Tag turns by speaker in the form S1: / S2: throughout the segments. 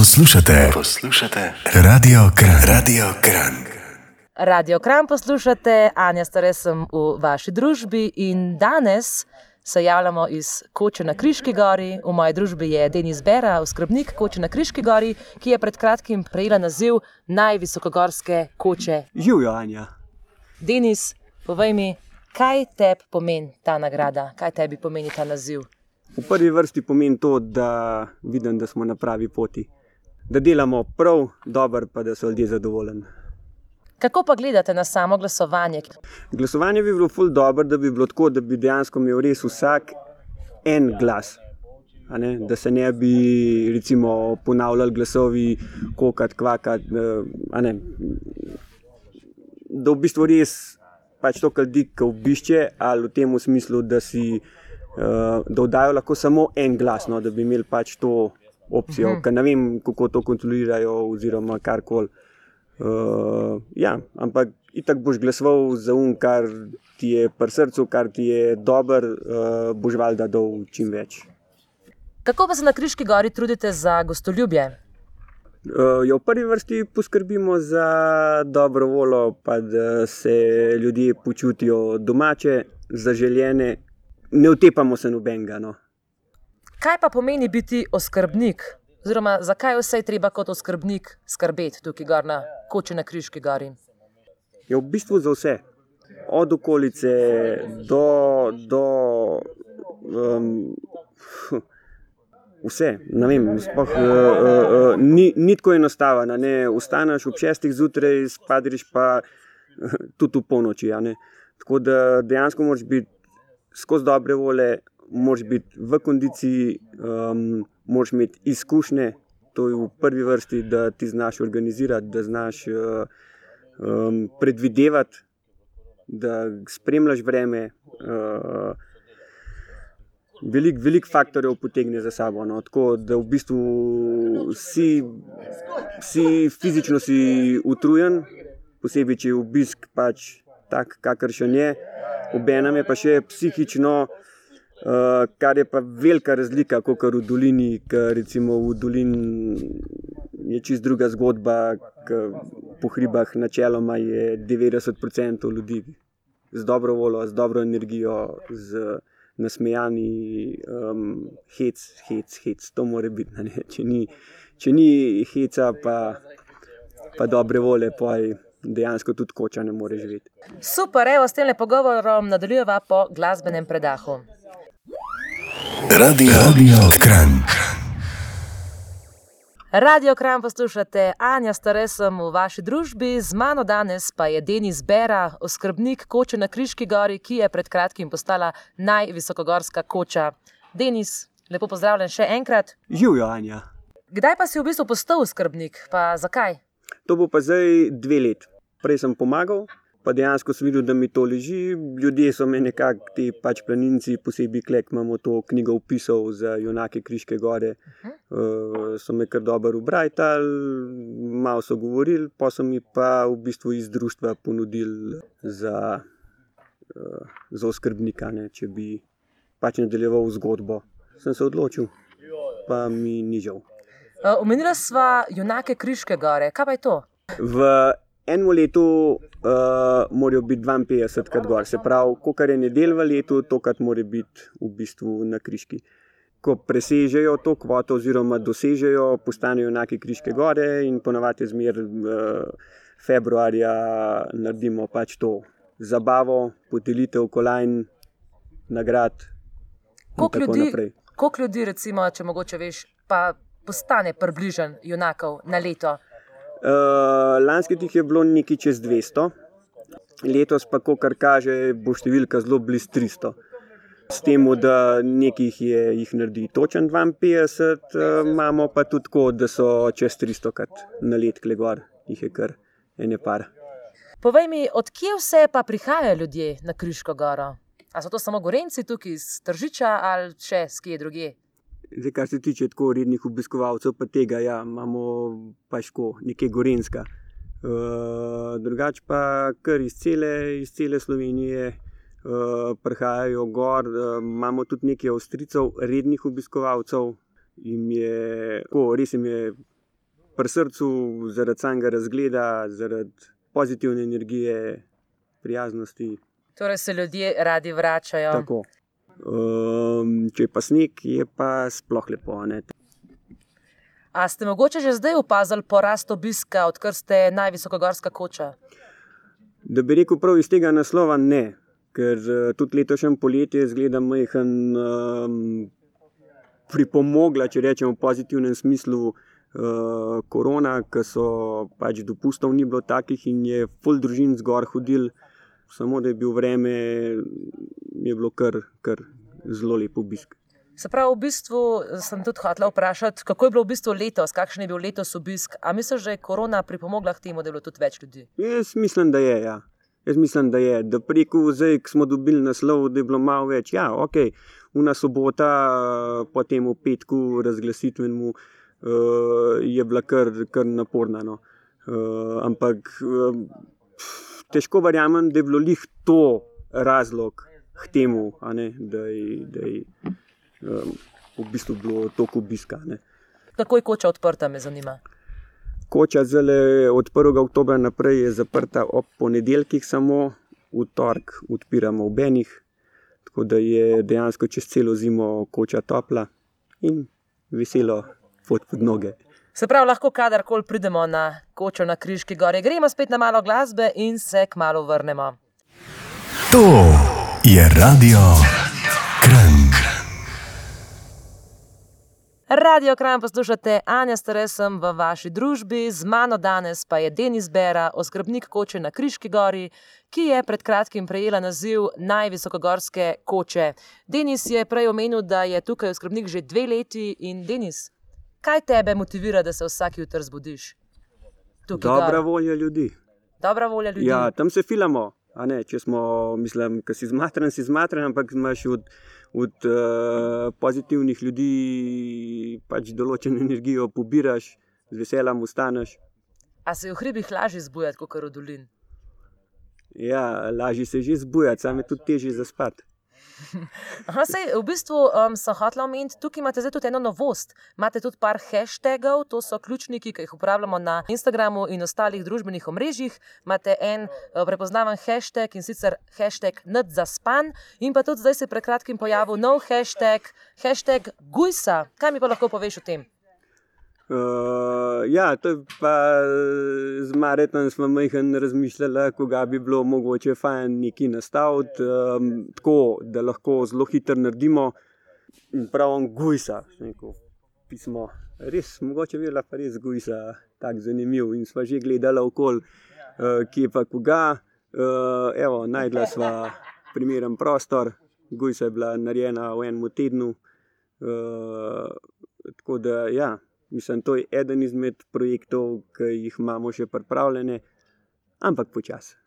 S1: Poslušate, poslušate Radio Kran, Radio Kran.
S2: Radio Kran poslušate, Anja Stare sem v vaši družbi in danes se javljamo iz Koče na Kriški gori. V moji družbi je Denis Bera, skrbnik Koče na Kriški gori, ki je pred kratkim prejela naziv najvisokogorske koče.
S3: Živijo, Anja.
S2: Denis, povej mi, kaj tebi pomeni ta nagrada, kaj tebi pomeni ta naziv?
S3: V prvi vrsti pomeni to, da vidim, da smo na pravi poti, da delamo prav, dobro, pa da so ljudje zadovoljni.
S2: Kako pa gledate na samo glasovanje?
S3: Glasovanje bi bilo ful dobro, da bi bilo tako, da bi dejansko imel res vsak en glas. Da se ne bi recimo, ponavljali glasovi, kokati, kvakati. Eh, da v bistvu res pač to, kar ljudi obišče, ali v tem smislu, da si uh, da vdajo lahko samo en glas, no, da bi imeli pač to opcijo, uh mhm. -huh. ker ne vem, kako to kontrolirajo, oziroma karkoli. Uh, ja, ampak itak boš glasoval za um, kar ti je pri srcu, kar ti je dober, uh, boš valjda dol čim več.
S2: Kako pa se na Kriški gori trudite za gostoljubje?
S3: Uh, ja, v prvi vrsti poskrbimo za dobro voljo, pa da se ljudje počutijo domače, zaželjene, ne utepamo se nobenega. No.
S2: Kaj pa pomeni biti oskrbnik? Oziroma, zakaj vse je treba kot oskrbnik skrbeti tukaj gor na koči na Križki gori?
S3: Je v bistvu za vse. Od okolice do. do um, Vse, vem, spoh, uh, uh, uh, ni, ni tako enostavno. Ustaneš ob šestih zjutraj, spadriš pa uh, tudi v polnoči. Tako da dejansko moraš biti skozi dobre volje, moraš biti v kondiciji, um, moraš imeti izkušnje, to je v prvi vrsti, da ti znaš organizirati, da znaš uh, um, predvidevati, da spremljaš vreme. Uh, Veliko velik faktorjev potegne za sabo. No. Tako da v bistvu si, si fizično si utrujen, posebej če je obisk pač tak, kakršen je obenem je pa še psihično, uh, kar je pa velika razlika, kot v dolini, ker recimo v dolini je čist druga zgodba, po hribah načeloma je 90% ljudi z dobro voljo, z dobro energijo, z nasmejani, um, hec, hec, hec, to mora biti. Če ni, če ni heca, pa, pa dobre volje, pa je dejansko tudi koča ne more živeti.
S2: Super, evo s tem pogovorom nadaljujeva po glasbenem predahu.
S1: Radio, Radio Kran.
S2: Radio Kran poslušate, Anja Stare sem v vaši družbi, z mano danes pa je Denis Bera, oskrbnik koče na Kriški gori, ki je pred kratkim postala najvisokogorska koča. Denis, lepo pozdravljen še enkrat.
S3: Živijo, Anja.
S2: Kdaj pa si v bistvu postal skrbnik, pa zakaj?
S3: To bo pa zdaj dve leti. Prej sem pomagal, pa dejansko sem videl, da mi to leži. Ljudje so me nekako, ti pač planinci, posebej klek, imamo to knjigo opisal za junake Kriške gore. Uh, so me kar dobro ubrajali, malo so govorili, pa so mi pa v bistvu iz društva ponudili za, uh, za oskrbnika, ne, če bi pač nadaljeval zgodbo. Sem se odločil, pa mi ni žal.
S2: Eh, omenila sva junake Kriške gore. Kaj pa je to?
S3: V enem letu uh, morajo biti 52 krat gor, se pravi, koliko je nedel v letu, tokrat mora biti v bistvu na Kriški. Ko presežejo to kvoto, oziroma dosežejo, postanejo junaki Kriške gore in ponavadi zmer uh, februarja naredimo pač to zabavo, podelitev kolajn, nagrad.
S2: Koliko ljudi, kolik ljudi, recimo, če mogoče veš, pa postane približen junakov na leto?
S3: Uh, lanski tih je bilo nekaj čez 200, letos pa, kar kaže, bo številka zelo blizu 300. S tem, da nekaj je jih naredi točen 52, uh, imamo pa tudi tako, da so čez 300 krat na let, klegor jih je kar ene par.
S2: Povej mi, odkje vse pa prihajajo ljudje na Križko goro? A so to samo gorenci tukaj iz Tržiča ali še skje druge?
S3: Zdaj, kar se tiče tako rednih obiskovalcev, pa tega ja, imamo pač ko nekaj gorenska. Uh, drugače pa kar iz cele, iz cele Slovenije uh, prihajajo gor, uh, imamo tudi nekaj avstricov, rednih obiskovalcev. Je, ko, res jim je pri srcu, zaradi samega razgleda, zaradi pozitivne energije, prijaznosti.
S2: Torej se ljudje radi vračajo.
S3: Tako. Um, če je pa sneg, je pa sploh lepo. Ne?
S2: A ste mogoče že zdaj opazili porast obiska, odkar ste najvisokogorska koča?
S3: Da bi rekel prav iz tega naslova, ne. Ker uh, tudi letošnjem poletju zgleda majhen um, pripomogla, če rečemo v pozitivnem smislu, uh, korona, ker so pač dopustov ni bilo takih in je full družin zgor hodil, samo da je bil vreme, je bilo kar, kar zelo lep obisk.
S2: Se pravi, v bistvu sem tudi hotel vprašati, kako je bilo v bistvu letos, kakšen je bil letos obisk. A misliš, da je korona pripomogla k temu, da je bilo tudi več ljudi?
S3: Jaz mislim, da je. Ja. Jaz mislim, da je, da preko zdaj, ko smo dobili naslov, da je bilo malo več. Ja, ok, una sobota, po tem petku razglasitvenemu, uh, je bila kar, kar naporna. No. Uh, ampak uh, težko verjamem, da je bilo lih to razlog k temu, ne, da je um, v bistvu bilo toliko obiska. Ne.
S2: Kako je koča odprta, me zanima.
S3: Koča zele od 1. oktobra naprej je zaprta ob ponedeljkih, samo v torek odpiramo ob enih, tako da je dejansko čez celo zimo koča topla in veselo pot pod noge.
S2: Se pravi, lahko kadarkoli pridemo na kočo na Križki gori, gremo spet na malo glasbe in se k malu vrnemo.
S1: To je radio.
S2: Radio Kram poslušate, Anja Staresem v vaši družbi, z mano danes pa je Denis Bera, oskrbnik koče na Križki gori, ki je pred kratkim prejela naziv najvisokogorske koče. Denis je prej omenil, da je tukaj oskrbnik že dve leti in Denis, kaj tebe motivira, da se vsak jutr zbudiš? Tukaj
S3: Dobra
S2: gor.
S3: volja ljudi.
S2: Dobra volja ljudi.
S3: Ja, tam se filamo. A Ne, če smo, mislim, ki si zmatren, si zmatren, ampak imaš od, od uh, pozitivnih ljudi pač določeno energijo, pobiraš, z veseljem ustaneš.
S2: A se v hribih lažje zbujati kot v dolini?
S3: Ja, lažje se že zbujati, sam je tudi težje zaspati.
S2: Aha, sej, v bistvu um, sem hotel omeniti, tukaj imate tudi eno novost. Imate tudi par hashtagov, to so ključniki, ki jih uporabljamo na Instagramu in ostalih družbenih omrežjih. Imate en uh, prepoznaven hashtag in sicer hashtag nadzaspan, in pa tudi zdaj se je pred kratkim pojavil nov hashtag, hashtag Gujsa. Kaj mi pa lahko poveš o tem?
S3: Uh, ja, to je pa eh, z Maretom smo majhen razmišljali, koga bi bilo mogoče fajn neki nastaviti, um, tako da lahko zelo hitro naredimo. In prav on gujsa, neko pismo. Res, mogoče bi bila pa res gujsa, tako zanimiv. In sva že gledala okol, uh, kje pa koga. Uh, evo, najdla sva primeren prostor, gujsa je bila narejena v enem tednu. Uh, tako da, ja. Mislim, to je eden izmed projektov, ki jih imamo še pripravljene, ampak počasi.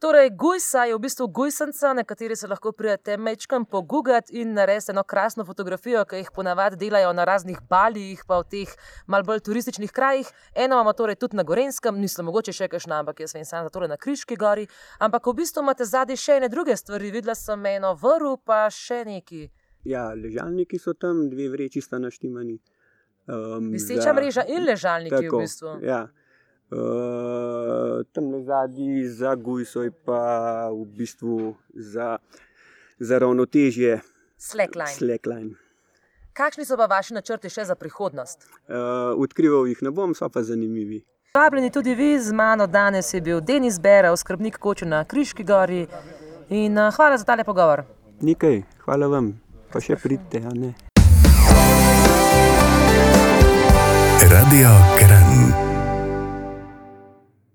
S2: Torej, Gujsa je v bistvu Gujsenca, na kateri se lahko pridete mečkam pogugati in narediti eno krasno fotografijo, ki jih ponavadi delajo na raznih balijih, pa v teh mal bolj turističnih krajih. Eno imamo torej tudi na Gorenskem, nisem mogoče še kakšna, ampak jaz vem samo za torej na Kriški gori. Ampak v bistvu imate zadnji še ene druge stvari, videla sem eno vrv, pa še neki.
S3: Ja, ležalniki so tam, dve vreči sta naštimani. Um,
S2: Viseča mreža in ležalniki
S3: tako,
S2: v bistvu.
S3: Ja. Uh, tam na zadnji za Gujso je pa v bistvu za, za ravnotežje
S2: Slackline.
S3: slackline.
S2: Kakšni so pa vaši načrti še za prihodnost?
S3: Uh, odkrival jih ne bom, so pa zanimivi.
S2: Vabljeni tudi vi, z mano danes je bil Denis Bera, oskrbnik koče na Kriški gori. In uh, hvala za tale pogovor.
S3: Nekaj, hvala vam, pa še pridite,
S1: Radio Kran.